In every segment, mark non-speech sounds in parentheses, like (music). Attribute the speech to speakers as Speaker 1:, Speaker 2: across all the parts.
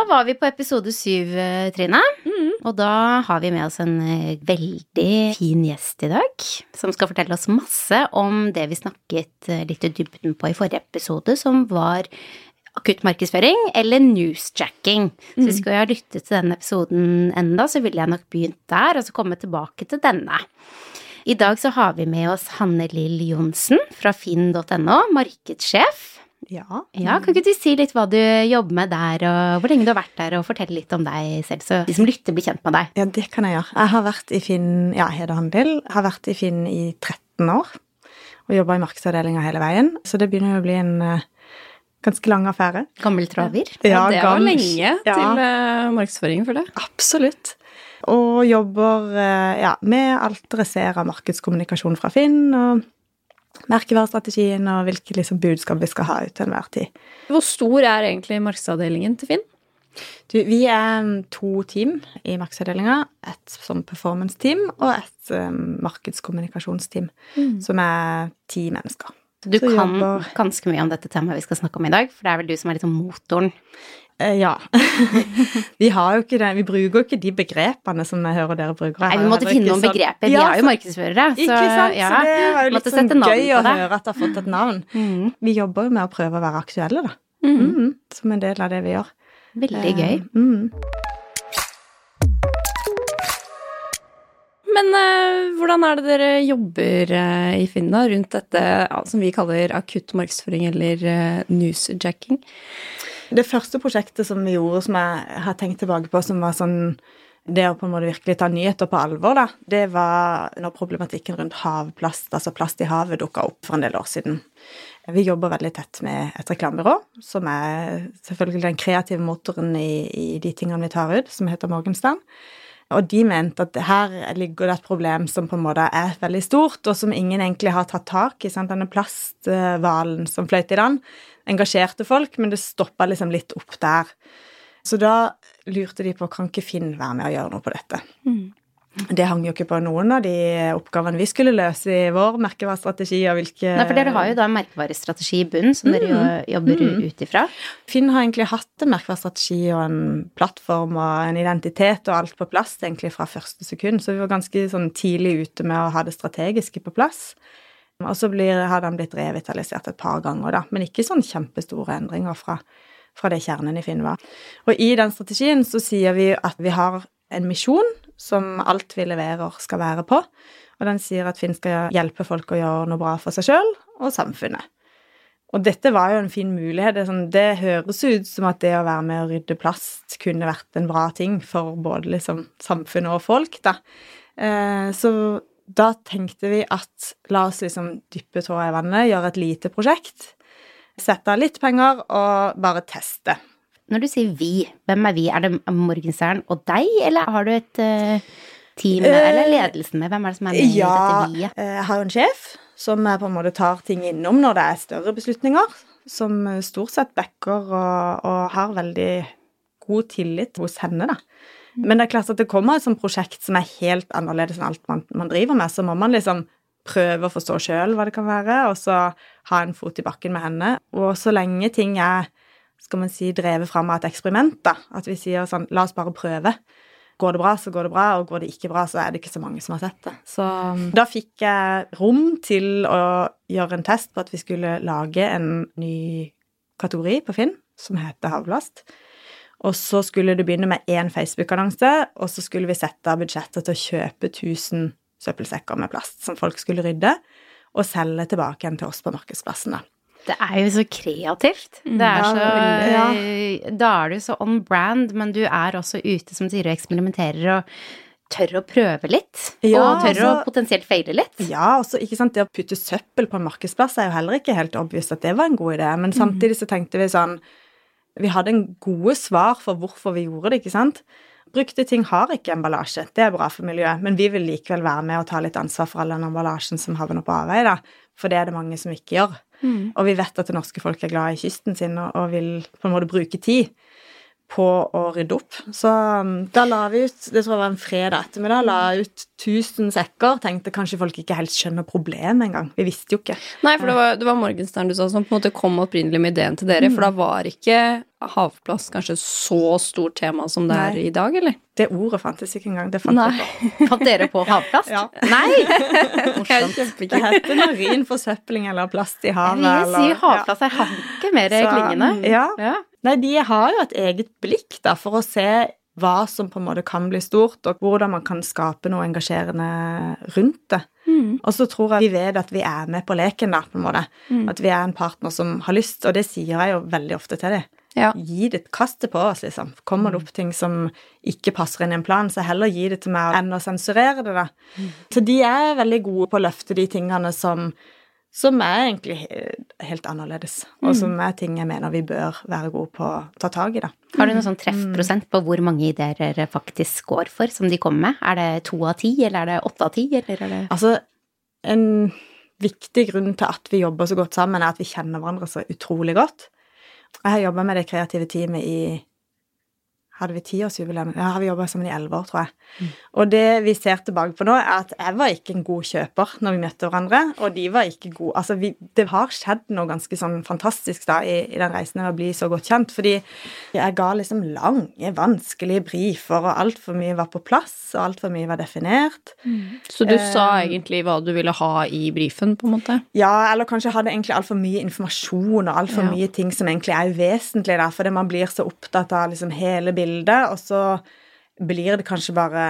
Speaker 1: Da var vi på episode syv, Trine. Trine. Og da har vi med oss en eh, veldig fin gjest i dag, som skal fortelle oss masse om det vi snakket eh, litt i dybden på i forrige episode, som var akutt markedsføring eller newsjacking. Så hvis du har lyttet til denne episoden enda, så ville jeg nok begynt der, og så komme tilbake til denne. I dag så har vi med oss Hanne Lill Johnsen fra finn.no, markedssjef.
Speaker 2: Ja.
Speaker 1: Ja, kan ikke du si litt hva du jobber med der, og hvor lenge du har vært der, og fortelle litt om deg selv, så de som lytter blir kjent med deg.
Speaker 2: ja, det kan jeg gjøre. Jeg har vært i Finn ja, jeg Handel. Har vært i Finn i 13 år. Og jobba i markedsavdelinga hele veien. Så det begynner jo å bli en eh, ganske lang affære.
Speaker 1: Gammel traver.
Speaker 2: Ja,
Speaker 3: det var
Speaker 2: gans-
Speaker 3: lenge
Speaker 2: Ja.
Speaker 3: til uh, markedsføring for det.
Speaker 2: Absolutt. Og jobber eh, ja, med alt dere ser av markedskommunikasjon fra Finn, og merkevarestrategien og hvilke liksom, budskap vi skal ha ut til enhver tid.
Speaker 3: Hvor stor er egentlig markedsavdelingen til Finn?
Speaker 2: Du, vi er mm, to team i markedsavdelinga. Et som performance-team og et um, markedskommunikasjonsteam, som er ti mennesker.
Speaker 1: Du
Speaker 2: Så
Speaker 1: kan
Speaker 2: jobber-
Speaker 1: ganske mye om dette temaet vi skal snakke om i dag, for det er vel du som er litt om motoren.
Speaker 2: Eh, ja. (laughs) vi har jo ikke det, vi bruker jo ikke de begrepene som jeg hører dere bruker.
Speaker 1: Nei, vi måtte finne noen
Speaker 2: sånn-
Speaker 1: begreper. Vi
Speaker 2: Ja,
Speaker 1: er jo markedsførere, så
Speaker 2: Ikke sant?
Speaker 1: ja.
Speaker 2: Så det var jo litt sånn gøy å
Speaker 1: det.
Speaker 2: høre at det har fått et navn.
Speaker 1: Mm,
Speaker 2: Vi jobber jo med å prøve å være aktuelle, da. Mhm. Som en del av det vi gjør.
Speaker 1: veldig gøy.
Speaker 2: Mhm.
Speaker 3: Men uh, hvordan er det dere jobber uh, i Finna rundt dette uh, som vi kaller akutt markedsføring eller uh, newsjacking?
Speaker 2: Det første prosjektet som vi gjorde, som jeg har tenkt tilbake på, som var sånn det å på en måte virkelig ta nyheter på alvor, da, det var når problematikken rundt havplast, altså plast i havet, dukka opp for en del år siden. Vi jobber veldig tett med et reklamebyrå, som er selvfølgelig den kreative motoren i, i de tingene vi tar ut, som heter Morgenstern. Og de mente at her ligger det et problem som på en måte er veldig stort, og som ingen egentlig har tatt tak i. Sant? Denne plasthvalen som fløyt i land, engasjerte folk, men det stoppa liksom litt opp der. Så da lurte de på kan ikke Finn være med og gjøre noe på dette. Det hang jo ikke på noen av de oppgavene vi skulle løse i vår merkevarestrategi. og hvilke...
Speaker 1: Nei, for dere har jo da en merkevarestrategi i bunn som dere jo jobber ut ifra.
Speaker 2: Finn har egentlig hatt en merkevarestrategi og en plattform og en identitet og alt på plass egentlig fra første sekund, så vi var ganske sånn tidlig ute med å ha det strategiske på plass. Og så blir, har den blitt revitalisert et par ganger, da, men ikke sånn kjempestore endringer fra, fra det kjernen i Finn var. Og i den strategien så sier vi at vi har en misjon som alt vi leverer skal være på, og den sier at Finn skal hjelpe folk å gjøre noe bra for seg sjøl og samfunnet. Og dette var jo en fin mulighet. Det, sånn, det høres ut som at det å være med å rydde plast kunne vært en bra ting for både liksom samfunnet og folk, da. Eh, så da tenkte vi at la oss liksom dyppe tåa i vannet, gjøre et lite prosjekt. Sette av litt penger og bare teste.
Speaker 1: Når du sier vi, hvem er vi? Er det Morgenstern og deg, eller har du et uh, team eller
Speaker 2: Eh,
Speaker 1: ledelsen med? Hvem er det som er med i
Speaker 2: Ja,
Speaker 1: dette vi-et?
Speaker 2: eh, jeg har jo en sjef som på en måte tar ting innom når det er større beslutninger. Som stort sett backer og, og har veldig god tillit hos henne, da. Men det er klart at det kommer et sånt prosjekt som er helt annerledes enn alt man, man driver med, så må man liksom prøve å forstå sjøl hva det kan være, og så ha en fot i bakken med henne. Og så lenge ting er skal man si, drevet fram av et eksperiment, da, at vi sier sånn la oss bare prøve. Går det bra, så går det bra, og går det ikke bra, så er det ikke så mange som har sett det. Så um, da fikk jeg rom til å gjøre en test på at vi skulle lage en ny kategori på Finn som heter havplast. Og så skulle det begynne med én Facebook-annonse, og så skulle vi sette av budsjettet til å kjøpe 1000 søppelsekker med plast som folk skulle rydde, og selge tilbake igjen til oss på markedsplassen. da.
Speaker 1: Det er jo så kreativt. Det er
Speaker 2: Ja,
Speaker 1: så,
Speaker 2: veldig,
Speaker 1: Da er du så on brand, men du er også ute som sier og eksperimenterer og tør å prøve litt.
Speaker 2: Ja,
Speaker 1: og tør å
Speaker 2: altså-
Speaker 1: potensielt feile litt.
Speaker 2: Ja, også, ikke sant, det å putte søppel på en markedsplass er jo heller ikke helt obvious at det var en god idé, men samtidig så tenkte vi sånn Vi hadde en gode svar for hvorfor vi gjorde det, ikke sant? Brukte ting har ikke emballasje, det er bra for miljøet, men vi vil likevel være med og ta litt ansvar for all den emballasjen som havner på avveie, da, for det er det mange som ikke gjør. Og vi vet at det norske folk er glad i kysten sin og, og vil på en måte bruke tid på å rydde opp. Så um, da la vi ut Det tror jeg var en fredag ettermiddag. La ut 1000 sekker. Tenkte kanskje folk ikke helt skjønner problemet engang. Vi visste jo ikke.
Speaker 3: Nei, for det var, det var Morgenstern du sa som på en måte kom opprinnelig med ideen til dere. For da var ikke havplass kanskje så stort tema som det er i dag, eller?
Speaker 2: Det ordet fantes ikke engang. Det fant
Speaker 3: Nei.
Speaker 2: jeg på.
Speaker 1: Fant dere på havplast? (laughs)
Speaker 2: Ja.
Speaker 1: Nei! (laughs) Morsomt.
Speaker 2: Det heter marin forsøpling eller plast i
Speaker 1: Jeg
Speaker 2: havet.
Speaker 1: vil si
Speaker 2: Ja.
Speaker 1: Jeg har ikke mer klingende.
Speaker 2: Ja.
Speaker 1: Ja.
Speaker 2: Nei, de har jo et eget blikk da, for å se hva som på en måte kan bli stort, og hvordan man kan skape noe engasjerende rundt det.
Speaker 3: Mm.
Speaker 2: Og så tror jeg vi vet at vi er med på leken, da, på en måte.
Speaker 3: Mm.
Speaker 2: At vi er en partner som har lyst, og det sier jeg jo veldig ofte til dem.
Speaker 3: Ja.
Speaker 2: Gi det, kast det på oss, liksom. Kommer det opp ting som ikke passer inn i en plan, så heller gi det til meg enn å sensurere det, da. Så de er veldig gode på å løfte de tingene som som er egentlig helt annerledes, og som er ting jeg mener vi bør være gode på å ta tak i, da.
Speaker 1: Har du noen sånn treffprosent på hvor mange ideer dere faktisk går for, som de kommer med? Er det to av ti, eller er det åtte av ti, eller er det
Speaker 2: Altså, en viktig grunn til at vi jobber så godt sammen, er at vi kjenner hverandre så utrolig godt. Jeg har jobba med det kreative teamet i hadde vi tiårsjubileum? Ja, har vi jobba sammen i elleve år, tror jeg. Og det vi ser tilbake på nå, er at jeg var ikke en god kjøper når vi møtte hverandre, og de var ikke gode Altså, vi, det har skjedd noe ganske sånn fantastisk da i, i den reisen med å bli så godt kjent, fordi jeg ga liksom lange, vanskelige briefer, og altfor mye var på plass, og altfor mye var definert.
Speaker 3: Så du sa
Speaker 2: Eh,
Speaker 3: egentlig hva du ville ha i brifen, på en måte?
Speaker 2: Ja, eller kanskje hadde egentlig altfor mye informasjon og altfor
Speaker 3: Ja.
Speaker 2: mye ting som egentlig er uvesentlig, da, fordi man blir så opptatt av liksom hele bildet, og så blir det kanskje bare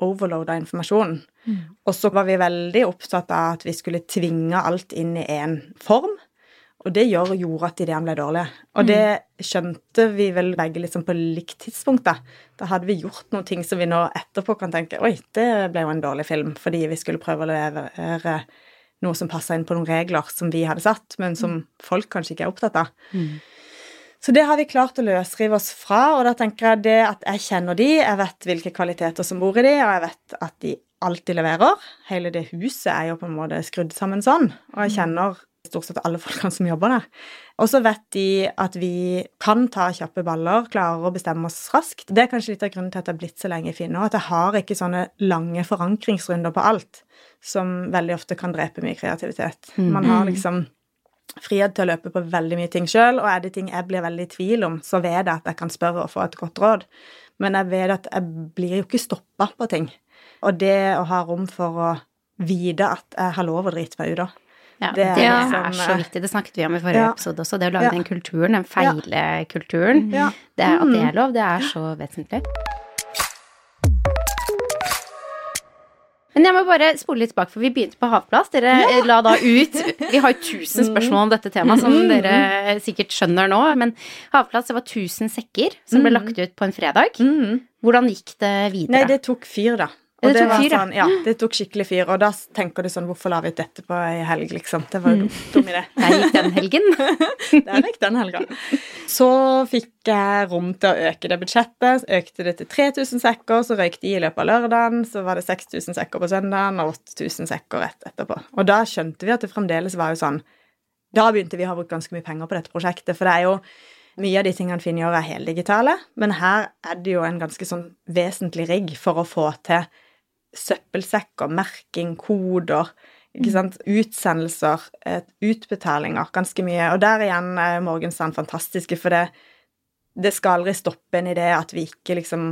Speaker 2: overload av informasjon. Og så var vi veldig opptatt av at vi skulle tvinge alt inn i én form. Og det gjør, gjorde at ideene ble dårlige. Og det skjønte vi vel begge liksom på likt tidspunkt. Da Da hadde vi gjort noen ting som vi nå etterpå kan tenke Oi, det ble jo en dårlig film, fordi vi skulle prøve å levere noe som passa inn på noen regler som vi hadde satt, men som folk kanskje ikke er opptatt av. Så det har vi klart å løsrive oss fra, og da tenker jeg det at jeg kjenner de, jeg vet hvilke kvaliteter som bor i de, og jeg vet at de alltid leverer. Hele det huset er jo på en måte skrudd sammen sånn, og jeg kjenner stort sett alle folkene som jobber der. Og så vet de at vi kan ta kjappe baller, klarer å bestemme oss raskt. Det er kanskje litt av grunnen til at jeg har blitt så lenge i Finn og at jeg har ikke sånne lange forankringsrunder på alt, som veldig ofte kan drepe mye kreativitet. Man har liksom frihet til å løpe på veldig mye ting sjøl, og er det ting jeg blir veldig i tvil om, så vet jeg at jeg kan spørre og få et godt råd. Men jeg vet at jeg blir jo ikke stoppa på ting. Og det å ha rom for å vite at jeg har lov å drite meg ut da.
Speaker 1: Ja,
Speaker 2: Det
Speaker 1: det
Speaker 2: er
Speaker 1: er,
Speaker 2: liksom,
Speaker 1: så viktig. Det snakket vi om i forrige
Speaker 2: Ja.
Speaker 1: episode også. Det å lage
Speaker 2: Ja.
Speaker 1: den kulturen, den feilekulturen.
Speaker 2: Ja.
Speaker 1: Det er, at det er lov, det er så vesentlig. Men jeg må bare spole litt tilbake, for vi begynte på havplass. Dere ja. la da ut Vi har jo tusen spørsmål om dette temaet, som dere sikkert skjønner nå. Men havplass, det var 1000 sekker som ble lagt ut på en fredag.
Speaker 2: Mm.
Speaker 1: Hvordan gikk det videre?
Speaker 2: Nei, det tok fyr, da. Og
Speaker 1: det tok fyr,
Speaker 2: sånn, ja. Det tok skikkelig fyr. Og da tenker du sånn, hvorfor la vi ut dette på ei helg, liksom? Det var jo dum, dum idé. (laughs)
Speaker 1: Der gikk den helgen. (laughs)
Speaker 2: Der gikk den helga. Så fikk jeg rom til å øke det budsjettet. Økte det til 3000 sekker, så røyk de i løpet av lørdagen. Så var det 6000 sekker på søndagen og 8000 sekker rett etterpå. Og da skjønte vi at det fremdeles var jo sånn Da begynte vi å ha brukt ganske mye penger på dette prosjektet, for det er jo mye av de tingene Finn gjør, er heldigitale, men her er det jo en ganske sånn vesentlig rigg for å få til søppelsekker, merking, koder, ikke sant, utsendelser, eh, utbetalinger, ganske mye. Og der igjen er Morgensand fantastiske, for det, det skal aldri stoppe en idé at vi ikke liksom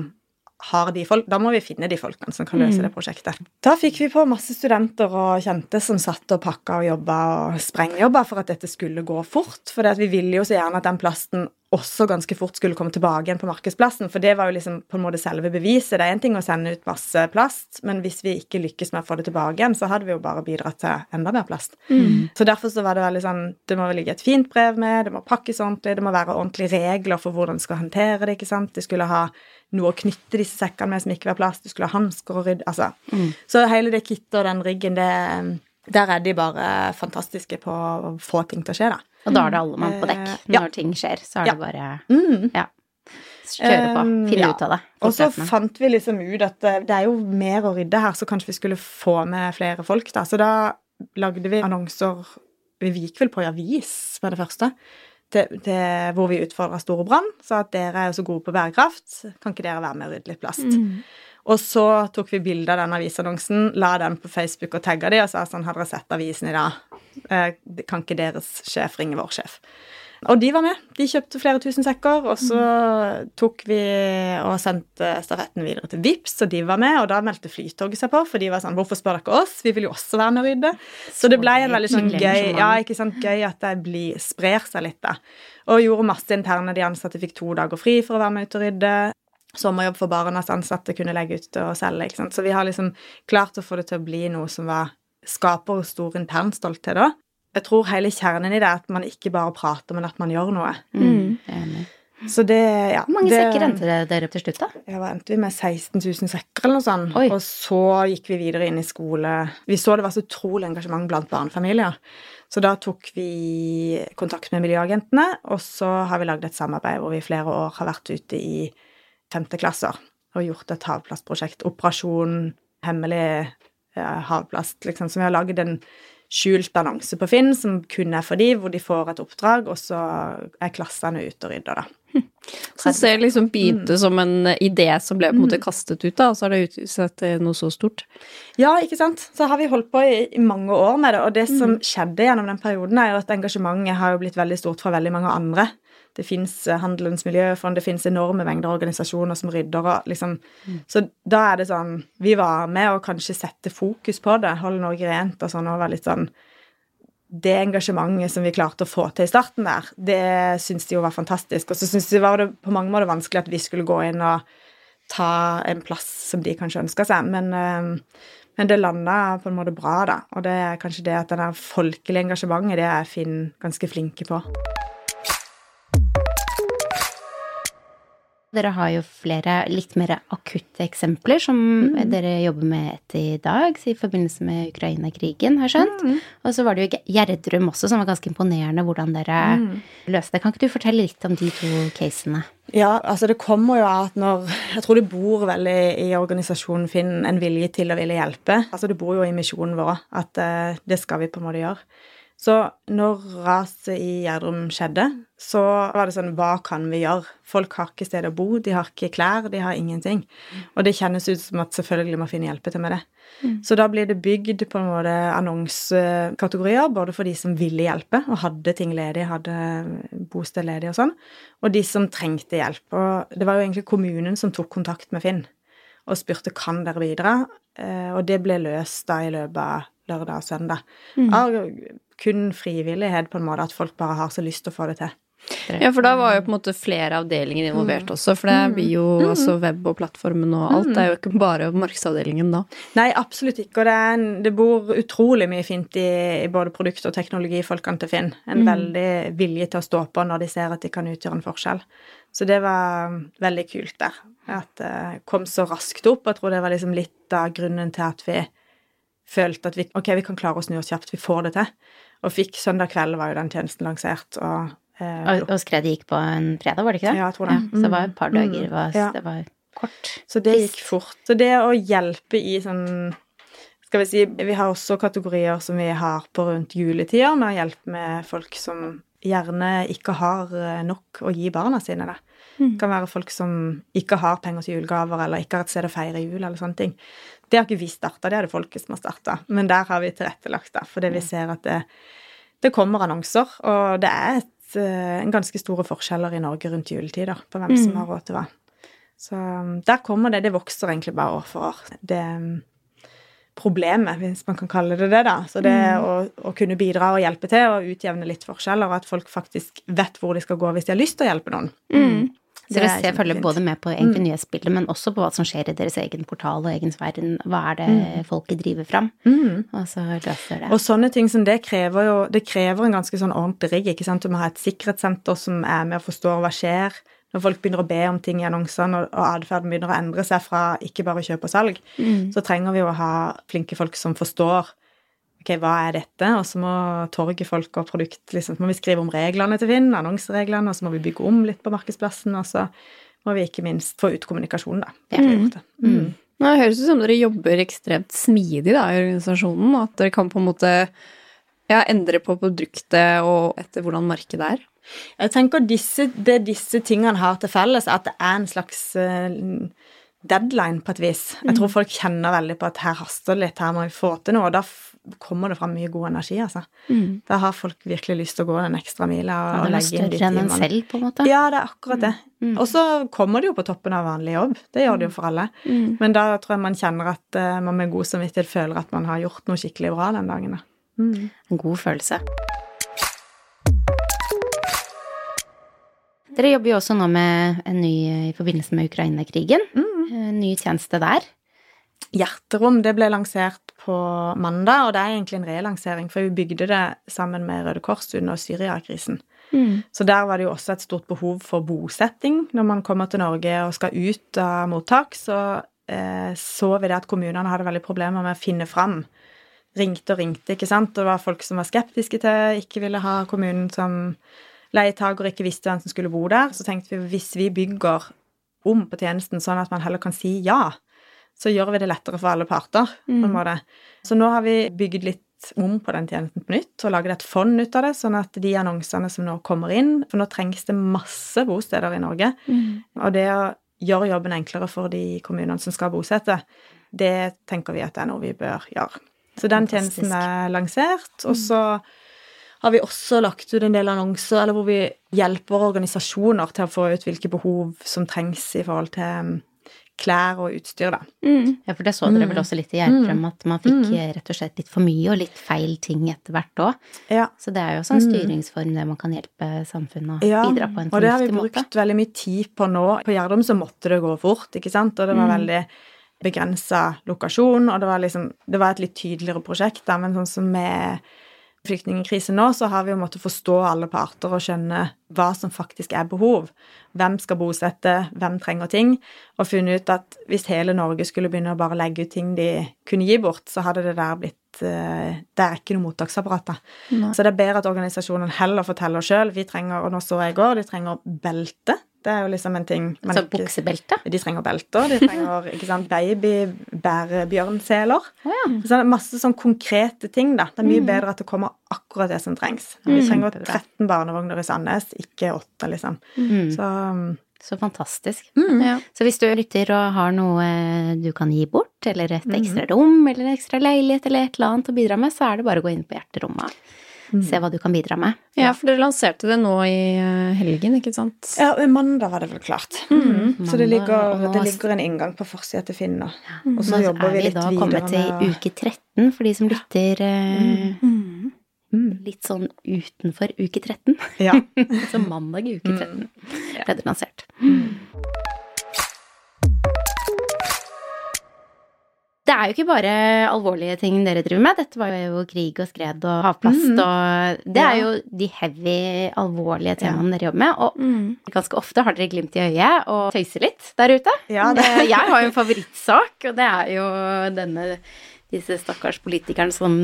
Speaker 2: har de folk, Da må vi finne de folkene som kan løse det prosjektet. Da fikk vi på masse studenter og kjente som satt og pakka og jobba og sprengjobba for at dette skulle gå fort. For vi ville jo så gjerne at den plasten også ganske fort skulle komme tilbake igjen på markedsplassen. For det var jo liksom på en måte selve beviset. Det er én ting å sende ut masse plast, men hvis vi ikke lykkes med å få det tilbake igjen, så hadde vi jo bare bidratt til enda mer plast. Så derfor så var det veldig sånn Det må ligge et fint brev med, det må pakkes ordentlig, det må være ordentlige regler for hvordan du skal håndtere det, ikke sant. De skulle ha noe å knytte disse sekkene med som ikke var plast, du skulle ha hansker og rydde Altså. Så hele det kittet og den riggen, det Der er de bare fantastiske på å få ting til å skje, da.
Speaker 1: Og da er det alle mann på dekk.
Speaker 2: Eh, ja.
Speaker 1: Når ting skjer, så er
Speaker 2: Ja.
Speaker 1: det bare
Speaker 2: Mm.
Speaker 1: ja. Kjøre på.
Speaker 2: Um,
Speaker 1: Finne
Speaker 2: um,
Speaker 1: ut av det.
Speaker 2: Og så fant vi liksom ut at det, det er jo mer å rydde her, så kanskje vi skulle få med flere folk, da. Så da lagde vi annonser Vi gikk vel på i avis med det første. til, til hvor vi utfordra Storebrand. Sa at dere er jo så gode på bærekraft, kan ikke dere være med og rydde litt plast?
Speaker 3: Mm.
Speaker 2: Og så tok vi bilde av den avisannonsen, la den på Facebook og tagga de og sa sånn Har dere sett avisen i dag? Eh, kan ikke deres sjef ringe vår sjef? Og de var med. De kjøpte flere tusen sekker, og så tok vi og sendte stafetten videre til Vips, og de var med, og da meldte Flytoget seg på, for de var sånn Hvorfor spør dere oss? Vi vil jo også være med og rydde. Så det ble en veldig sånn gøy Ja, ikke sant, gøy at det blir, sprer seg litt, da. Og gjorde masse interne. De ansatte fikk to dager fri for å være med ut og rydde. Sommerjobb for barnas ansatte kunne legge ut og selge. ikke sant? Så vi har liksom klart å få det til å bli noe som var skaper stor intern stolthet da. Jeg tror hele kjernen i det er at man ikke bare prater, men at man gjør noe.
Speaker 1: Mm. er.
Speaker 2: Så det, ja
Speaker 1: Hvor mange
Speaker 2: det,
Speaker 1: sekker endte dere- opp til slutt, da?
Speaker 2: Ja, endte vi med? 16 000 sekker eller noe sånt.
Speaker 1: Oi.
Speaker 2: Og så gikk vi videre inn i skole. Vi så det var så utrolig engasjement blant barnefamilier. Så da tok vi kontakt med Miljøagentene, og så har vi lagd et samarbeid hvor vi i flere år har vært ute i femteklasser og gjort et havplastprosjekt. Operasjon hemmelig ja, havplast, liksom. Så vi har lagd en skjult annonse på Finn som kun er for de, hvor de får et oppdrag, og så er klassene ute og rydder, da. (laughs)
Speaker 3: Så det liksom begynte
Speaker 2: Mm.
Speaker 3: som en idé som ble på en måte kastet ut, da, og så har det utsatt til noe så stort.
Speaker 2: Ja, ikke sant. Så har vi holdt på i, i mange år med det, og det som
Speaker 3: Mm.
Speaker 2: skjedde gjennom den perioden, er jo at engasjementet har jo blitt veldig stort fra veldig mange andre. Det fins Handelens miljøfond, det fins enorme mengder organisasjoner som rydder og liksom Så da er det sånn Vi var med å kanskje sette fokus på det, holde Norge rent og sånn, og være litt sånn det engasjementet som vi klarte å få til i starten der, det syns de jo var fantastisk. Og så syns de var det på mange måter vanskelig at vi skulle gå inn og ta en plass som de kanskje ønska seg, men, eh, men det landa på en måte bra, da. Og det er kanskje det at det folkelige engasjementet, det er Finn ganske flinke på.
Speaker 1: Dere har jo flere litt mer akutte eksempler som dere jobber med etter i dag, i forbindelse med Ukraina-krigen, har jeg skjønt. Og så var det jo Gjerdrum også, som var ganske imponerende hvordan dere løste det. Kan ikke du fortelle litt om de to casene?
Speaker 2: Ja, altså det kommer jo av at når Jeg tror det bor veldig i organisasjonen Finn en vilje til å ville hjelpe. Altså det bor jo i misjonen vår at eh, det skal vi på en måte gjøre. Så når raset i Gjerdrum skjedde, så var det sånn Hva kan vi gjøre? Folk har ikke sted å bo, de har ikke klær, de har ingenting. Og det kjennes ut som at selvfølgelig må finne hjelpe til med det. Så da blir det bygd på en måte annonsekategorier, både for de som ville hjelpe og hadde ting ledig, hadde bosted ledig og sånn, og de som trengte hjelp. Og det var jo egentlig kommunen som tok kontakt med Finn og spurte kan dere bidra, Eh, og det ble løst da i løpet av lørdag og søndag. Av kun frivillighet, på en måte, at folk bare har så lyst til å få det til.
Speaker 3: Ja, for da var jo på en måte flere avdelinger involvert også, for det blir jo altså web og plattformen og alt. Det er jo ikke bare markedsavdelingen da.
Speaker 2: Nei, absolutt ikke. Og det, er en, det bor utrolig mye fint i, i både produkt- og teknologifolkene til Finn. En veldig vilje til å stå på når de ser at de kan utgjøre en forskjell. Så det var veldig kult der. At det kom så raskt opp. Jeg tror det var liksom litt av grunnen til at vi følte at vi, ok, vi kan klare å snu oss kjapt. Vi får det til. Og fikk søndag kveld var jo den tjenesten lansert. og eh,
Speaker 1: Og, og skredet gikk på en fredag, var det ikke det?
Speaker 2: Ja, jeg tror det.
Speaker 1: så det var et par dager,
Speaker 2: Mm.
Speaker 1: det var,
Speaker 2: Ja.
Speaker 1: det var kort.
Speaker 2: Så det gikk fort. Så det å hjelpe i sånn Skal vi si Vi har også kategorier som vi har på rundt juletider, med å hjelpe med folk som gjerne ikke har eh, nok å gi barna sine. Det. Det kan være folk som ikke har penger til julegaver, eller ikke har et sted å feire jul, eller sånne ting. Det har ikke vi starta, det er det folket som har starta. Men der har vi tilrettelagt, da, fordi vi ser at det, det kommer annonser, og det er et, eh, en ganske store forskjeller i Norge rundt juletider på hvem som har råd til hva. Så um, der kommer det. Det vokser egentlig bare år for år. Det um, problemet, hvis man kan kalle det det, da. Så det å, å kunne bidra og hjelpe til og utjevne litt forskjeller, og at folk faktisk vet hvor de skal gå hvis de har lyst til å hjelpe noen.
Speaker 1: Så dere
Speaker 2: er
Speaker 1: ser, følger både med på egentlig nyhetsbildet, men også på hva som skjer i deres egen portal og egen verden. Hva er det folket driver fram? Og så løser det.
Speaker 2: Og sånne ting som det krever jo Det krever en ganske sånn ordentlig rigg. ikke sant? Du må ha et sikkerhetssenter som er med og forstår hva skjer. Når folk begynner å be om ting i annonsene, og, atferden begynner å endre seg fra ikke bare kjøp og salg, så trenger vi å ha flinke folk som forstår ok, hva er dette, og så må torgefolk og produkt liksom, så må vi skrive om reglene til Finn, annonsereglene, og så må vi bygge om litt på markedsplassen, og så må vi ikke minst få ut kommunikasjonen, da. Det har vi gjort det. Mm.
Speaker 3: Nå høres ut som dere jobber ekstremt smidig da, i organisasjonen, og at dere kan på en måte Ja, endre på produktet og etter hvordan markedet er?
Speaker 2: Jeg tenker disse, Det disse tingene har til felles, at det er en slags uh, deadline på et vis. Jeg tror folk kjenner veldig på at her haster det litt, her må vi få til noe. Og da kommer det fram mye god energi, altså. Mm. Da har folk virkelig lyst til å gå den ekstra mila og, og legge inn de timene.
Speaker 1: Større enn en selv, på en måte?
Speaker 2: Ja, det er akkurat det. Mm. Og så kommer det jo på toppen av vanlig jobb. Det gjør det jo for alle. Mm. Men da tror jeg man kjenner at uh, man med god samvittighet føler at man har gjort noe skikkelig bra den dagen.
Speaker 1: Mm. En god følelse. Dere jobber jo også nå med en ny i forbindelse med Ukraina-krigen. Mm. En ny tjeneste der.
Speaker 2: Hjerterom det ble lansert på mandag, og det er egentlig en relansering, for vi bygde det sammen med Røde Kors under Syria-krisen. Mm. Så der var det jo også et stort behov for bosetting. Når man kommer til Norge og skal ut av mottak, så eh, så vi det at kommunene hadde veldig problemer med å finne fram. Ringte og ringte, ikke sant. Og det var folk som var skeptiske til, ikke ville ha kommunen som leietaker ikke visste hvem som skulle bo der, så tenkte vi hvis vi bygger om på tjenesten sånn at man heller kan si ja, så gjør vi det lettere for alle parter. på en mm. måte. Så nå har vi bygd litt om på den tjenesten på nytt og laget et fond ut av det, sånn at de annonsene som nå kommer inn For nå trengs det masse bosteder i Norge. Mm. Og det å gjøre jobben enklere for de kommunene som skal bosette, det tenker vi at det er noe vi bør gjøre. Så den tjenesten er lansert. Og så har vi også lagt ut en del annonser eller hvor vi hjelper organisasjoner til å få ut hvilke behov som trengs i forhold til um, klær og utstyr, da.
Speaker 1: Mm. Ja, for det så dere vel mm. også litt i Gjertrøm, mm. at man fikk mm. rett og slett litt for mye og litt feil ting etter hvert òg. Ja. Så det er jo også en mm. styringsform der man kan hjelpe samfunnet å ja, bidra på en fornuftig måte.
Speaker 2: Og det har vi brukt måte. veldig mye tid på nå. På Gjerdrum så måtte det gå fort, ikke sant, og det var mm. veldig begrensa lokasjon, og det var liksom Det var et litt tydeligere prosjekt, da, men sånn som med flyktningkrisen nå, så har vi jo måttet forstå alle parter og skjønne hva som faktisk er behov. Hvem skal bosette, hvem trenger ting, og funnet ut at hvis hele Norge skulle begynne å bare legge ut ting de kunne gi bort, så hadde det der blitt eh, Det er ikke noe mottaksapparat. Så det er bedre at organisasjonen heller forteller sjøl. Vi trenger, og nå så jeg i går, de trenger belte det er jo liksom en ting
Speaker 1: Så buksebelte?
Speaker 2: De trenger belter. De trenger ikke sant, babybærebjørnseler. Oh, ja. Så det er masse sånn konkrete ting, da. Det er mye mm. bedre at det kommer akkurat det som trengs. Vi mm. trenger 13 barnevogner i Sandnes, ikke 8, liksom. Mm. Så um,
Speaker 1: så fantastisk. Mm, ja. Så hvis du lytter og har noe du kan gi bort, eller et ekstra rom, eller en ekstra leilighet, eller et eller annet å bidra med, så er det bare å gå inn på Hjerterommet. Mm. Se hva du kan bidra med.
Speaker 3: Ja, for dere lanserte det nå i eh, helgen, ikke sant?
Speaker 2: Ja, mandag var det vel klart. Mm. mm. Så det ligger, det ligger, en inngang på forsida til Finn nå.
Speaker 1: Og så jobber vi litt videre med Nå er vi da kommet til uke 13 for de som lytter eh, mm. Mm. litt sånn utenfor uke 13. Ja. (laughs) så mandag i uke 13 ble det lansert. Mm. Det er jo ikke bare alvorlige ting dere driver med. Dette var jo krig og skred og havplast mm. og Det er jo de heavy, alvorlige temaene ja. dere jobber med. Og mm. ganske ofte har dere glimt i øyet og tøyser litt der ute. Ja, det. Jeg har jo en favorittsak, og det er jo denne disse stakkars politikerne som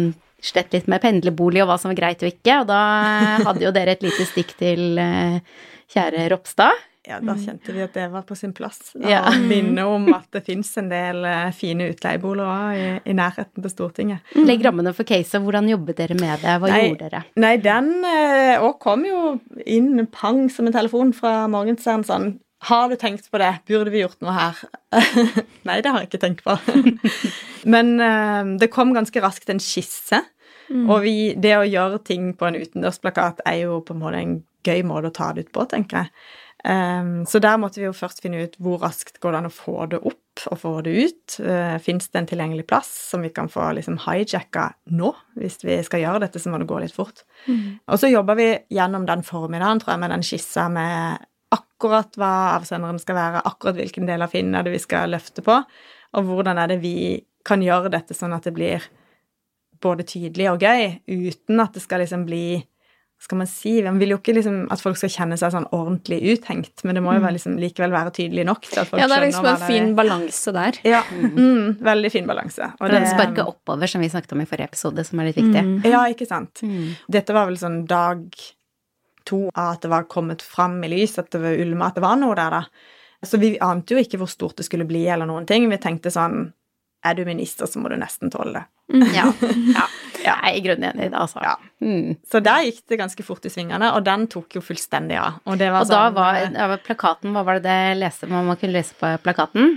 Speaker 1: slett litt med pendlerbolig og hva som var greit og ikke. Og da (laughs) hadde jo dere et lite stikk til eh, kjære Ropstad.
Speaker 2: Ja, da kjente vi at det var på sin plass. Å ja. minne om at det fins en del eh, fine utleieboliger i, i, nærheten til Stortinget.
Speaker 1: Mm. Legg rammene for caset. Hvordan jobbet dere med det? Hva nei, gjorde dere?
Speaker 2: Nei, den òg eh, kom jo inn pang som en telefon fra Morgenstern sånn har du tenkt på det? Burde vi gjort noe her? (laughs) nei, det har jeg ikke tenkt på. (laughs) Men uh, det kom ganske raskt en skisse. Mm. Og vi, det å gjøre ting på en utendørsplakat er jo på en måte en gøy måte å ta det ut på, tenker jeg. Um, så der måtte vi jo først finne ut hvor raskt går det an å få det opp og få det ut. Uh, Fins det en tilgjengelig plass som vi kan få liksom hijacka nå, hvis vi skal gjøre dette, så må det gå litt fort. Mm. Og så jobber vi gjennom den formiddagen, tror jeg, med den skissa med akkurat hva avsenderen skal være, akkurat hvilken del av finnen er det vi skal løfte på, og hvordan er det vi kan gjøre dette sånn at det blir både tydelig og gøy, uten at det skal liksom bli skal man si Man vil jo ikke liksom at folk skal kjenne seg sånn ordentlig uthengt, men det må jo være liksom likevel være tydelig nok til at folk
Speaker 3: skjønner hva det er. Ja, det er liksom en fin balanse der.
Speaker 2: Ja, mm, veldig fin balanse.
Speaker 1: Og det sparke oppover, som vi snakket om i forrige episode, som er litt viktig. Mm.
Speaker 2: Ja, ikke sant. Mm. Dette var vel sånn dag to av at det var kommet fram i lys, at det var ulma, at det var noe der, da. Så vi ante jo ikke hvor stort det skulle bli, eller noen ting. Vi tenkte sånn er du minister, så må du nesten tåle det. (laughs)
Speaker 1: Ja. ja. Jeg er i grunnen enig i det, altså.
Speaker 2: Ja.
Speaker 1: Mm.
Speaker 2: Så der gikk det ganske fort i svingene, og den tok jo fullstendig av. Og, det var
Speaker 1: Og da
Speaker 2: sånn,
Speaker 1: var
Speaker 2: eh,
Speaker 1: ja, plakaten Hva var det det leste, man kunne lese på plakaten?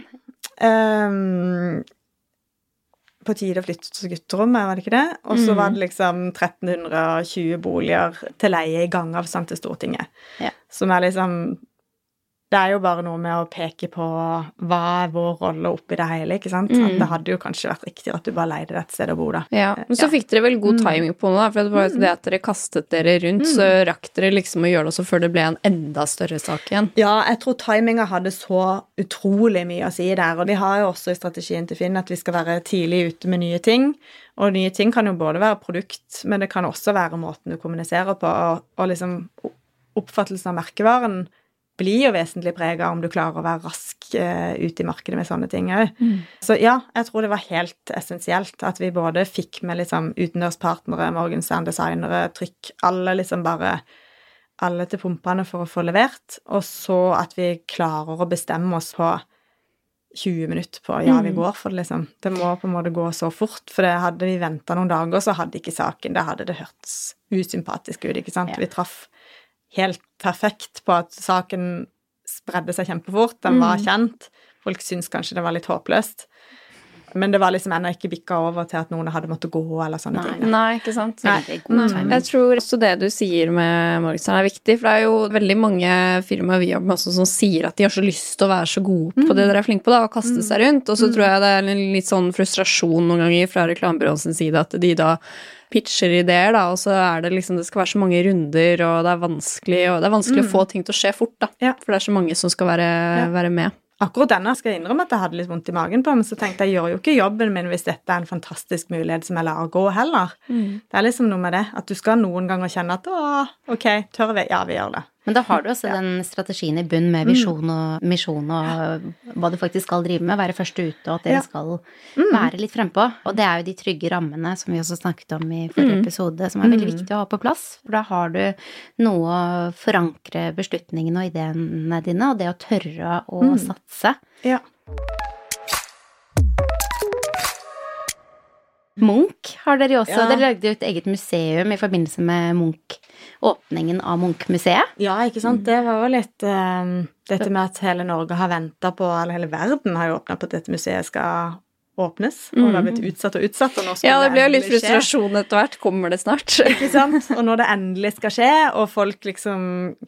Speaker 2: ehm, På tide å flytte til gutterommet, var det ikke det? Og så
Speaker 1: Mm.
Speaker 2: var det liksom 1320 boliger til leie i gangavstand til Stortinget.
Speaker 1: Ja.
Speaker 2: Som er liksom Det er jo bare noe med å peke på hva er vår rolle oppi det hele, ikke sant?
Speaker 1: Mm.
Speaker 2: Det hadde jo kanskje vært riktigere at du bare leide deg et sted å bo, da.
Speaker 3: Ja, Men så
Speaker 2: Ja.
Speaker 3: fikk dere vel god
Speaker 2: Mm.
Speaker 3: timing på det, da, for det var jo det at dere kastet dere rundt, så rakk dere liksom å gjøre det også før det ble en enda større sak igjen.
Speaker 2: Ja, jeg tror timinga hadde så utrolig mye å si der. Og de har jo også i strategien til Finn at vi skal være tidlig ute med nye ting. Og nye ting kan jo både være produkt, men det kan også være måten du kommuniserer på. Og, og liksom oppfattelsen av merkevaren blir jo vesentlig prega om du klarer å være rask eh, ute i markedet med sånne ting òg. Så ja, jeg tror det var helt essensielt at vi både fikk med liksom utendørspartnere, Morgenstern designere, trykk, alle liksom bare alle til pumpene for å få levert, og så at vi klarer å bestemme oss på 20 minutter på ja, vi går for det, liksom. Det må på en måte gå så fort, for det hadde vi venta noen dager, så hadde ikke saken Da hadde det hørtes usympatisk ut, ikke sant?
Speaker 1: Ja.
Speaker 2: Vi traff helt perfekt på at saken spredde seg kjempefort, den var kjent. Folk syntes kanskje det var litt håpløst. Men det var liksom ennå ikke bikka over til at noen hadde måttet gå, eller sånne
Speaker 1: Nei.
Speaker 2: ting. da.
Speaker 3: Nei, ikke sant? Nei.
Speaker 1: timing.
Speaker 3: Jeg tror også det du sier med Morgenstern er viktig, for det er jo veldig mange firmaer vi jobber med også som sier at de har så lyst til å være så gode på det dere er flinke på, da, og kaste seg rundt. Og så tror jeg det er en litt sånn frustrasjon noen ganger fra reklamebyråens side at de da pitcher ideer, da, og så er det liksom Det skal være så mange runder, og det er vanskelig, og det er vanskelig å få ting til å skje fort, da.
Speaker 2: Ja.
Speaker 3: For det er så mange som skal være, være med.
Speaker 2: Akkurat denne skal jeg innrømme at jeg hadde litt vondt i magen på, men så tenkte jeg jeg gjør jo ikke jobben min hvis dette er en fantastisk mulighet som jeg lar gå heller. Det er liksom noe med det, at du skal noen ganger kjenne at å, ok, tør vi? Ja, vi gjør det.
Speaker 1: Men da har du også den strategien i bunn med visjon og misjon og hva du faktisk skal drive med, være først ute, og at dere
Speaker 2: Ja.
Speaker 1: skal være litt frempå. Og det er jo de trygge rammene som vi også snakket om i forrige episode, som er veldig viktig å ha på plass. For da har du noe å forankre beslutningene og ideene dine, og det å tørre å satse.
Speaker 2: Ja.
Speaker 1: Munch har dere jo også.
Speaker 2: Ja.
Speaker 1: Dere lagde jo et eget museum i forbindelse med Munch, åpningen av Munch-museet.
Speaker 2: Ja, ikke sant. Det var jo litt um, dette med at hele Norge har venta på, eller hele verden har jo åpna på at dette museet skal åpnes. Og det har blitt utsatt og utsatt, og nå skal
Speaker 3: Ja, det blir jo litt
Speaker 2: skje.
Speaker 3: frustrasjon etter hvert. Kommer det snart? (laughs)
Speaker 2: Ikke sant? Og når det endelig skal skje, og folk liksom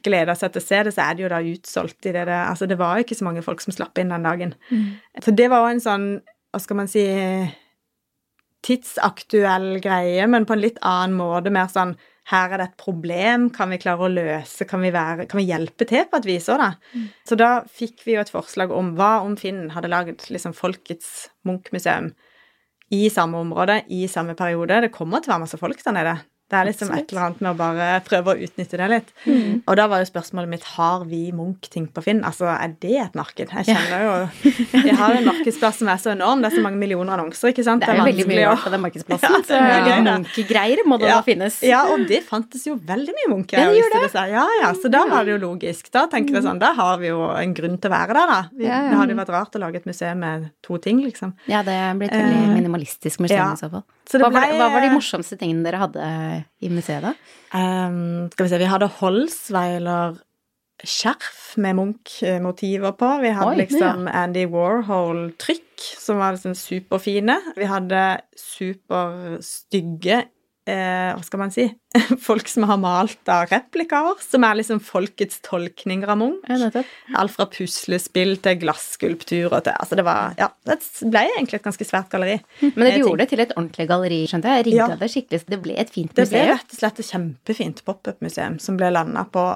Speaker 2: gleder seg til å se det, så er det jo da utsolgt i det det Altså, det var jo ikke så mange folk som slapp inn den dagen. Så det var jo en sånn, hva skal man si tidsaktuell greie, men på en litt annen måte. Mer sånn her er det et problem, kan vi klare å løse, kan vi, være, kan vi hjelpe til på et vis òg, da? Så da fikk vi jo et forslag om hva om Finn hadde laget liksom Folkets Munch-museum i samme område, i samme periode. Det kommer til å være masse folk der nede. Det er liksom et eller annet med å bare prøve å utnytte det litt. Og da var jo spørsmålet mitt har vi Munch-ting på Finn. Altså, er det et marked? Jeg kjenner jo (laughs) Vi har en markedsplass som er så enorm. Det er så mange millioner annonser, ikke sant?
Speaker 1: Det er jo veldig mye rart på den markedsplassen. (laughs)
Speaker 2: Ja, det er
Speaker 1: så
Speaker 2: ja. det.
Speaker 1: Munch-greier må det
Speaker 2: ja,
Speaker 1: da finnes.
Speaker 2: Ja, og det fantes jo veldig mye Munch.
Speaker 1: Det gjør
Speaker 2: det seg. Ja, ja, så da var det jo logisk. Da tenker jeg sånn, da har vi jo en grunn til å være der, da. Det hadde jo vært rart å lage et museum med to ting, liksom.
Speaker 1: Ja, det er blitt veldig
Speaker 2: Eh,
Speaker 1: minimalistisk museum i så fall.
Speaker 2: Så det
Speaker 1: Hva, var,
Speaker 2: ble-
Speaker 1: hva var de morsomste tingene dere hadde i museet, da?
Speaker 2: Um, skal vi se, vi hadde Holsweiler skjerf med Munch-motiver på. Vi hadde
Speaker 1: Oi,
Speaker 2: liksom Andy Warhol-trykk, som var liksom superfine. Vi hadde superstygge eh, Hva skal man si? (laughs) Folk som har malt av replikaer, som er liksom folkets tolkninger av Munch. Alt fra puslespill til glasskulpturer til Altså, det var Ja, det ble egentlig et ganske svært galleri.
Speaker 1: Men dere gjorde det til et ordentlig galleri, skjønte jeg. Rigga
Speaker 2: Ja.
Speaker 1: det skikkelig, så det ble et fint museum?
Speaker 2: Det ble rett og slett et kjempefint pop-up-museum som ble landa på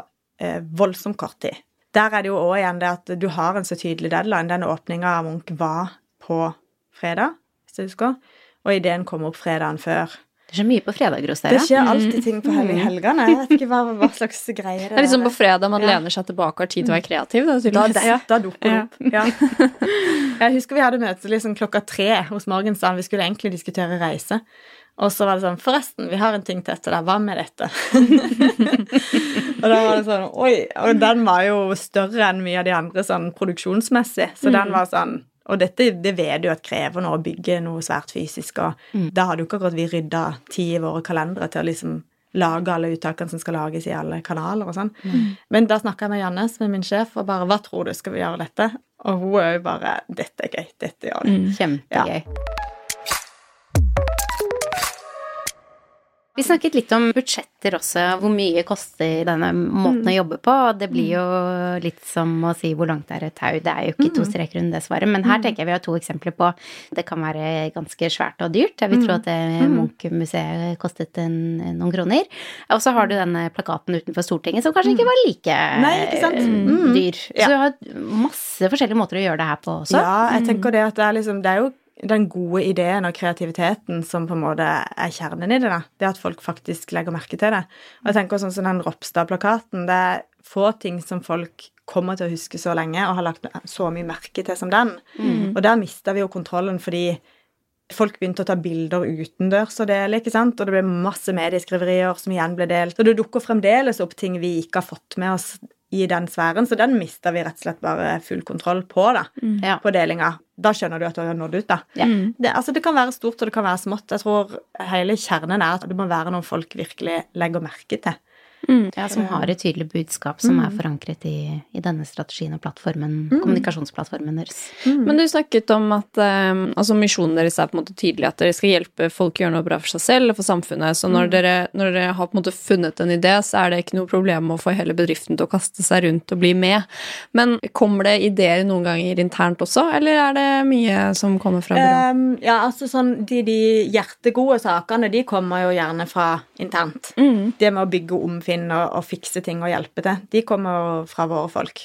Speaker 2: eh, voldsomt kort tid. Der er det jo òg igjen det at du har en så tydelig deadline. Den åpninga av Munch var på fredag, hvis du husker, og ideen kom opp fredagen før.
Speaker 1: Det skjer mye på fredager hos
Speaker 2: Det skjer alltid ting på helg helgene. Jeg vet ikke hva, hva slags greier
Speaker 3: Det er Det
Speaker 2: er liksom
Speaker 3: på fredag man
Speaker 2: Ja.
Speaker 3: lener seg tilbake og har tid til å være kreativ. Da,
Speaker 2: Da,
Speaker 3: det,
Speaker 2: ja. da dukker det opp. Ja. (laughs) Jeg husker vi hadde møte liksom klokka tre hos Morgenstern. Vi skulle egentlig diskutere reise. Og så var det sånn Forresten, vi har en ting til etter deg. Hva med dette? (laughs) og da var det sånn Oi. Og den var jo større enn mye av de andre sånn produksjonsmessig. Så den var sånn Og dette det vet du at krever noe å bygge noe svært fysisk, og da hadde jo ikke akkurat vi rydda tid i våre kalendere til å liksom lage alle uttakene som skal lages i alle kanaler og sånn. Men da snakka jeg med Janne, som er min sjef, og bare 'Hva tror du, skal vi gjøre dette?' Og hun er jo bare 'Dette er gøy. Dette gjør vi'.
Speaker 1: Kjempegøy. Vi snakket litt om budsjetter også, hvor mye koster denne måten å jobbe på. Det blir jo litt som å si hvor langt er et tau. Det er jo ikke to streker under det svaret. Men her tenker jeg vi har to eksempler på det kan være ganske svært og dyrt. Jeg vil tro at Munch-museet kostet en, noen kroner. Og så har du denne plakaten utenfor Stortinget som kanskje ikke var like
Speaker 2: Nei, ikke sant?
Speaker 1: mm,
Speaker 2: Mm.
Speaker 1: dyr. Så du har masse forskjellige måter å gjøre det her på også.
Speaker 2: Ja, jeg tenker det at det er liksom Det er jo den gode ideen og kreativiteten som på en måte er kjernen i det. da. Det at folk faktisk legger merke til det. Og jeg tenker sånn som den Ropstad-plakaten. Det er få ting som folk kommer til å huske så lenge og har lagt så mye merke til som den. Og der mista vi jo kontrollen fordi folk begynte å ta bilder utendørs og dele, ikke sant? Og det ble masse medieskriverier som igjen ble delt. Og det dukker fremdeles opp ting vi ikke har fått med oss i den sfæren, så den mista vi rett og slett bare full kontroll på, da.
Speaker 1: mm.
Speaker 2: På delinga. Da skjønner du at du har nådd ut, da.
Speaker 1: Ja.
Speaker 2: Det, altså, det kan være stort, og det kan være smått. Jeg tror hele kjernen er at det må være noen folk virkelig legger merke til.
Speaker 1: Ja, som har et tydelig budskap som er forankret i, i denne strategien og plattformen, kommunikasjonsplattformen deres.
Speaker 3: Men du snakket om at um, altså misjonen deres er på en måte tydelig at dere skal hjelpe folk å gjøre noe bra for seg selv og for samfunnet. Så når, dere, når dere har på en måte funnet en idé, så er det ikke noe problem å få hele bedriften til å kaste seg rundt og bli med. Men kommer det ideer noen ganger internt også, eller er det mye som kommer fra byrået?
Speaker 2: Um, ja, altså sånn, de, de hjertegode sakene, de kommer jo gjerne fra internt. Det med å bygge og omfinne og, og fikse ting og hjelpe til, de kommer fra våre folk.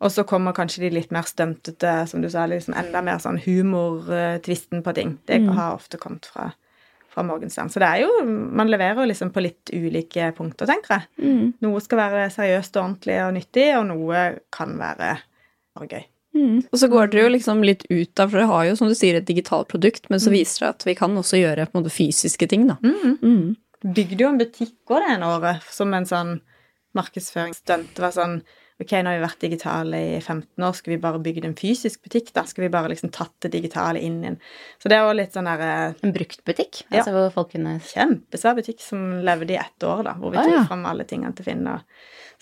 Speaker 2: Og så kommer kanskje de litt mer stuntete, som du sa, liksom enda mer sånn humor-tvisten på ting. Det har ofte kommet fra, fra Morgenstern. Så det er jo Man leverer jo liksom på litt ulike punkter, tenker jeg. Noe skal være seriøst og ordentlig og nyttig, og noe kan være bare gøy.
Speaker 3: Og så går dere jo liksom litt ut av, for dere har jo som du sier et digitalt produkt, men så viser det at vi kan også gjøre på en måte fysiske ting, da. Mm.
Speaker 2: Bygde jo en butikk òg det ene året, som en sånn markedsføringsstunt. Det var sånn Ok, nå har vi vært digitale i 15 år, skal vi bare bygge en fysisk butikk, da? Skal vi bare liksom tatt det digitale inn igjen? Så det er òg litt sånn derre
Speaker 1: En bruktbutikk,
Speaker 2: Ja.
Speaker 1: altså hvor folk kunne
Speaker 2: kjempesvær butikk som levde i ett år, da, hvor vi
Speaker 1: Ah,
Speaker 2: tok
Speaker 1: ja.
Speaker 2: fram alle tingene til Finn. og-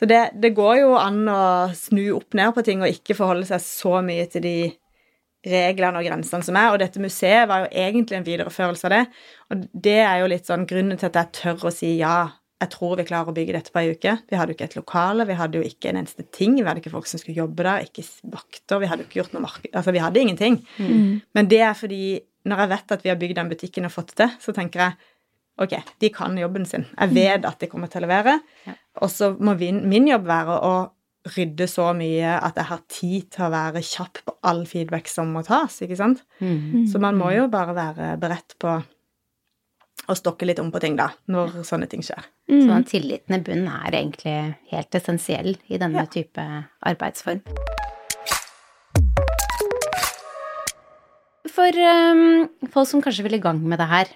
Speaker 2: Så det, det går jo an å snu opp ned på ting og ikke forholde seg så mye til de reglene og grensene som er. Og dette museet var jo egentlig en videreførelse av det. Og det er jo litt sånn grunnen til at jeg tør å si ja. Jeg tror vi klarer å bygge dette på ei uke. Vi hadde jo ikke et lokale, vi hadde jo ikke en eneste ting. Vi hadde ikke folk som skulle jobbe der, ikke vakter, vi hadde jo ikke gjort noe marked... Altså, vi hadde ingenting. Men det er fordi når jeg vet at vi har bygd den butikken og fått det så tenker jeg ok, de kan jobben sin. Jeg vet at de kommer til å levere. Og så må min jobb være å rydde så mye at jeg har tid til å være kjapp på all feedback som må tas, ikke sant?
Speaker 1: Mm.
Speaker 2: Så man må jo bare være beredt på å stokke litt om på ting, da, når sånne ting skjer.
Speaker 1: Så den tilliten i bunnen er egentlig helt essensiell i denne
Speaker 2: Ja.
Speaker 1: type arbeidsform. For um, folk som kanskje vil i gang med det her,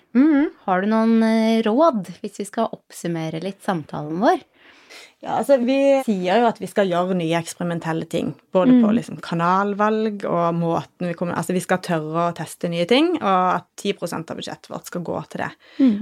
Speaker 1: har du noen eh, råd hvis vi skal oppsummere litt samtalen vår?
Speaker 2: Ja, altså Vi sier jo at vi skal gjøre nye eksperimentelle ting. Både på liksom kanalvalg og måten vi kommer Altså vi skal tørre å teste nye ting, og at 10 av budsjettet vårt skal gå til det.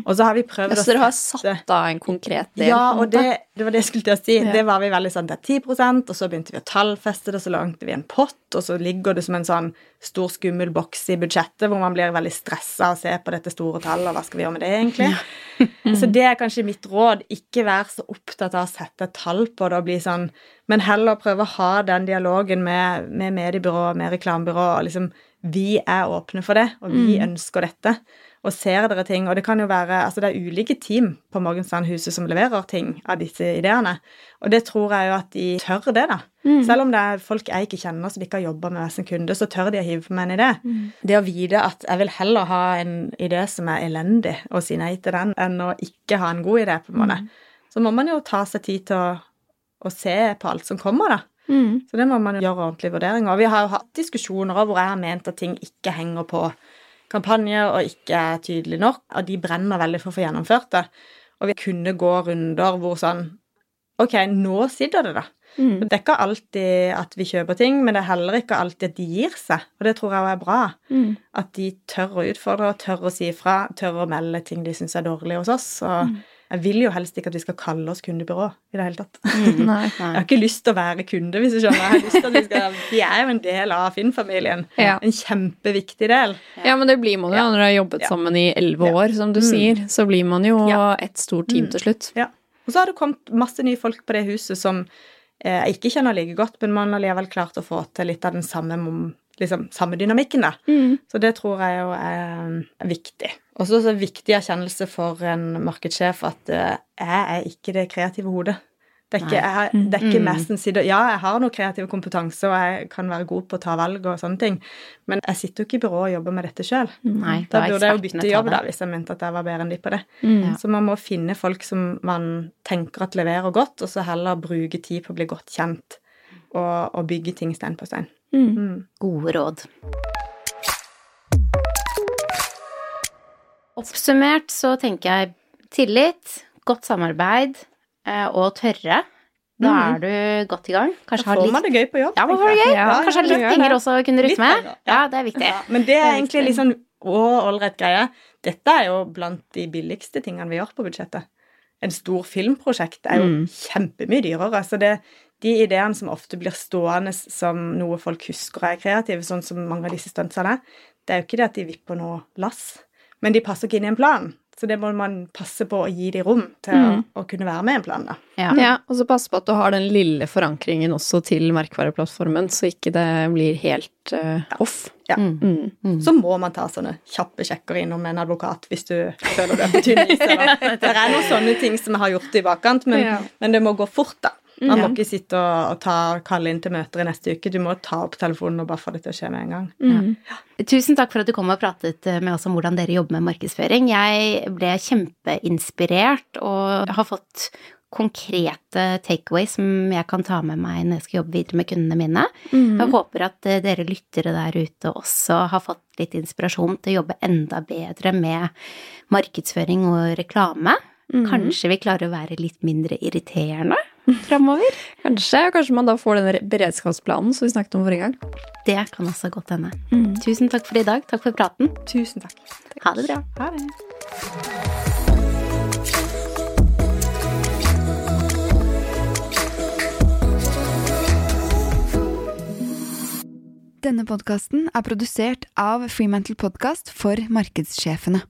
Speaker 2: Og så har vi prøvd
Speaker 3: Så dere har satt av en konkret del?
Speaker 2: Ja, og det, det var det jeg skulle til å si.
Speaker 3: Ja.
Speaker 2: Det var vi veldig sånn, det er 10% og så begynte vi å tallfeste det, så lagde vi en pott, og så ligger det som en sånn stor, skummel boks i budsjettet, hvor man blir veldig stressa og ser på dette store tallet, og hva skal vi gjøre med det, egentlig? (laughs) så det er kanskje mitt råd. Ikke vær så opptatt av å sette et tall på det og bli sånn, men heller prøve å ha den dialogen med, med mediebyrå, med reklamebyrå, og liksom vi er åpne for det, og vi ønsker dette. Og ser dere ting Og det kan jo være Altså, det er ulike team på Morgensternhuset som leverer ting av disse ideene. Og det tror jeg jo at de tør det, da. Selv om det er folk jeg ikke kjenner som ikke har jobba med meg som kunde, så tør de å hive på meg en idé. Det å vite at jeg vil heller ha en idé som er elendig, og si nei til den, enn å ikke ha en god idé, på en måte. Så må man jo ta seg tid til å, å se på alt som kommer, da.
Speaker 3: Mm.
Speaker 2: Så det må man jo gjøre ordentlige vurderinger. Og vi har jo hatt diskusjoner hvor jeg har ment at ting ikke henger på kampanje og ikke er tydelig nok, og de brenner veldig for å få gjennomført det. Og vi kunne gå runder hvor sånn Ok, nå sitter det, da.
Speaker 3: Mm.
Speaker 2: Det er ikke alltid at vi kjøper ting, men det er heller ikke alltid at de gir seg. Og det tror jeg er bra.
Speaker 3: Mm.
Speaker 2: At de tør å utfordre, tør å si ifra, tør å melde ting de syns er dårlig hos oss. Og
Speaker 3: Mm.
Speaker 2: Jeg vil jo helst ikke at vi skal kalle oss kundebyrå i det hele tatt. (laughs)
Speaker 3: Nei.
Speaker 2: Jeg har ikke lyst til å være kunde, hvis du skjønner. Jeg har lyst til at Vi skal, (laughs) vi er jo en del av Finn-familien.
Speaker 3: Ja.
Speaker 2: En kjempeviktig del.
Speaker 3: Ja, men det blir man jo
Speaker 2: Ja.
Speaker 3: når du har jobbet
Speaker 2: Ja.
Speaker 3: sammen i elleve år, som du
Speaker 2: Mm.
Speaker 3: sier. Så blir man jo et stort team
Speaker 2: Mm.
Speaker 3: til slutt.
Speaker 2: Ja. Og så har det kommet masse nye folk på det huset som eh, jeg ikke kjenner like godt, men man har likevel klart å få til litt av den samme, liksom, samme dynamikken, da.
Speaker 3: Mm.
Speaker 2: Så det tror jeg jo er, er viktig. Og så er det viktig erkjennelse for en markedssjef at uh, jeg er ikke det kreative hodet. Det er ikke, jeg, det er ikke
Speaker 1: Mm.
Speaker 2: mest en side Ja, jeg har noe kreativ kompetanse, og jeg kan være god på å ta valg og sånne ting, men jeg sitter jo ikke i byrå og jobber med dette sjøl. Da burde jeg jo bytte jobb, da, hvis jeg mente at jeg var bedre enn de på det.
Speaker 3: Mm.
Speaker 1: Ja.
Speaker 2: Så man må finne folk som man tenker at leverer godt, og så heller bruke tid på å bli godt kjent og, og bygge ting stein på stein.
Speaker 3: Mm.
Speaker 2: Mm.
Speaker 1: Gode råd. Oppsummert så tenker jeg tillit, godt samarbeid eh, og tørre. Da
Speaker 2: Mhm.
Speaker 1: er du godt i gang. Kanskje da
Speaker 2: får
Speaker 1: litt
Speaker 2: man det gøy på jobb.
Speaker 1: Ja, man får det gøy.
Speaker 3: Ja,
Speaker 1: Kanskje ha litt penger også å kunne rutte med. Ja, det er viktig.
Speaker 2: Ja, men det er
Speaker 1: Det er
Speaker 2: egentlig litt sånn ålreit greie. Dette er jo blant de billigste tingene vi gjør på budsjettet. En stor filmprosjekt er jo
Speaker 3: Mm.
Speaker 2: kjempemye dyrere. Så det, de ideene som ofte blir stående som noe folk husker og er kreative, sånn som mange av disse stuntsene, det er jo ikke det at de vipper noe lass, men de passer ikke inn i en plan. Så det må man passe på å gi de rom til
Speaker 3: Mm.
Speaker 2: å, å kunne være med i en plan, da.
Speaker 1: Ja.
Speaker 3: Ja, og så passe på at du har den lille forankringen også til merkevareplattformen, så ikke det blir helt uh, off.
Speaker 2: Ja.
Speaker 1: Mm.
Speaker 3: Mm.
Speaker 2: Så må man ta sånne kjappe sjekker innom en advokat hvis du føler du er på tynn is. (laughs) Det er noen sånne ting som vi har gjort i bakkant, men,
Speaker 3: Ja.
Speaker 2: men det må gå fort, da. Man
Speaker 3: Ja.
Speaker 2: må ikke sitte og, ta, kalle inn til møter i neste uke. Du må ta opp telefonen og bare få det til å skje med en gang.
Speaker 3: Mm.
Speaker 1: Tusen takk for at du kom og pratet eh, med oss om hvordan dere jobber med markedsføring. Jeg ble kjempeinspirert og har fått konkrete takeaways som jeg kan ta med meg når jeg skal jobbe videre med kundene mine.
Speaker 3: Mm.
Speaker 1: Jeg håper at eh, dere lyttere der ute også har fått litt inspirasjon til å jobbe enda bedre med markedsføring og reklame.
Speaker 3: Mm.
Speaker 1: Kanskje vi klarer å være litt mindre irriterende (laughs) framover.
Speaker 3: Kanskje, kanskje man da får den beredskapsplanen som vi snakket om forrige gang.
Speaker 1: Det kan også godt hende.
Speaker 3: Mm.
Speaker 1: Tusen takk for i dag. Takk for praten.
Speaker 2: Tusen takk.
Speaker 1: Ha det bra.
Speaker 2: Ha det.
Speaker 4: Denne podkasten er produsert av Freemantle Podcast for markedssjefene.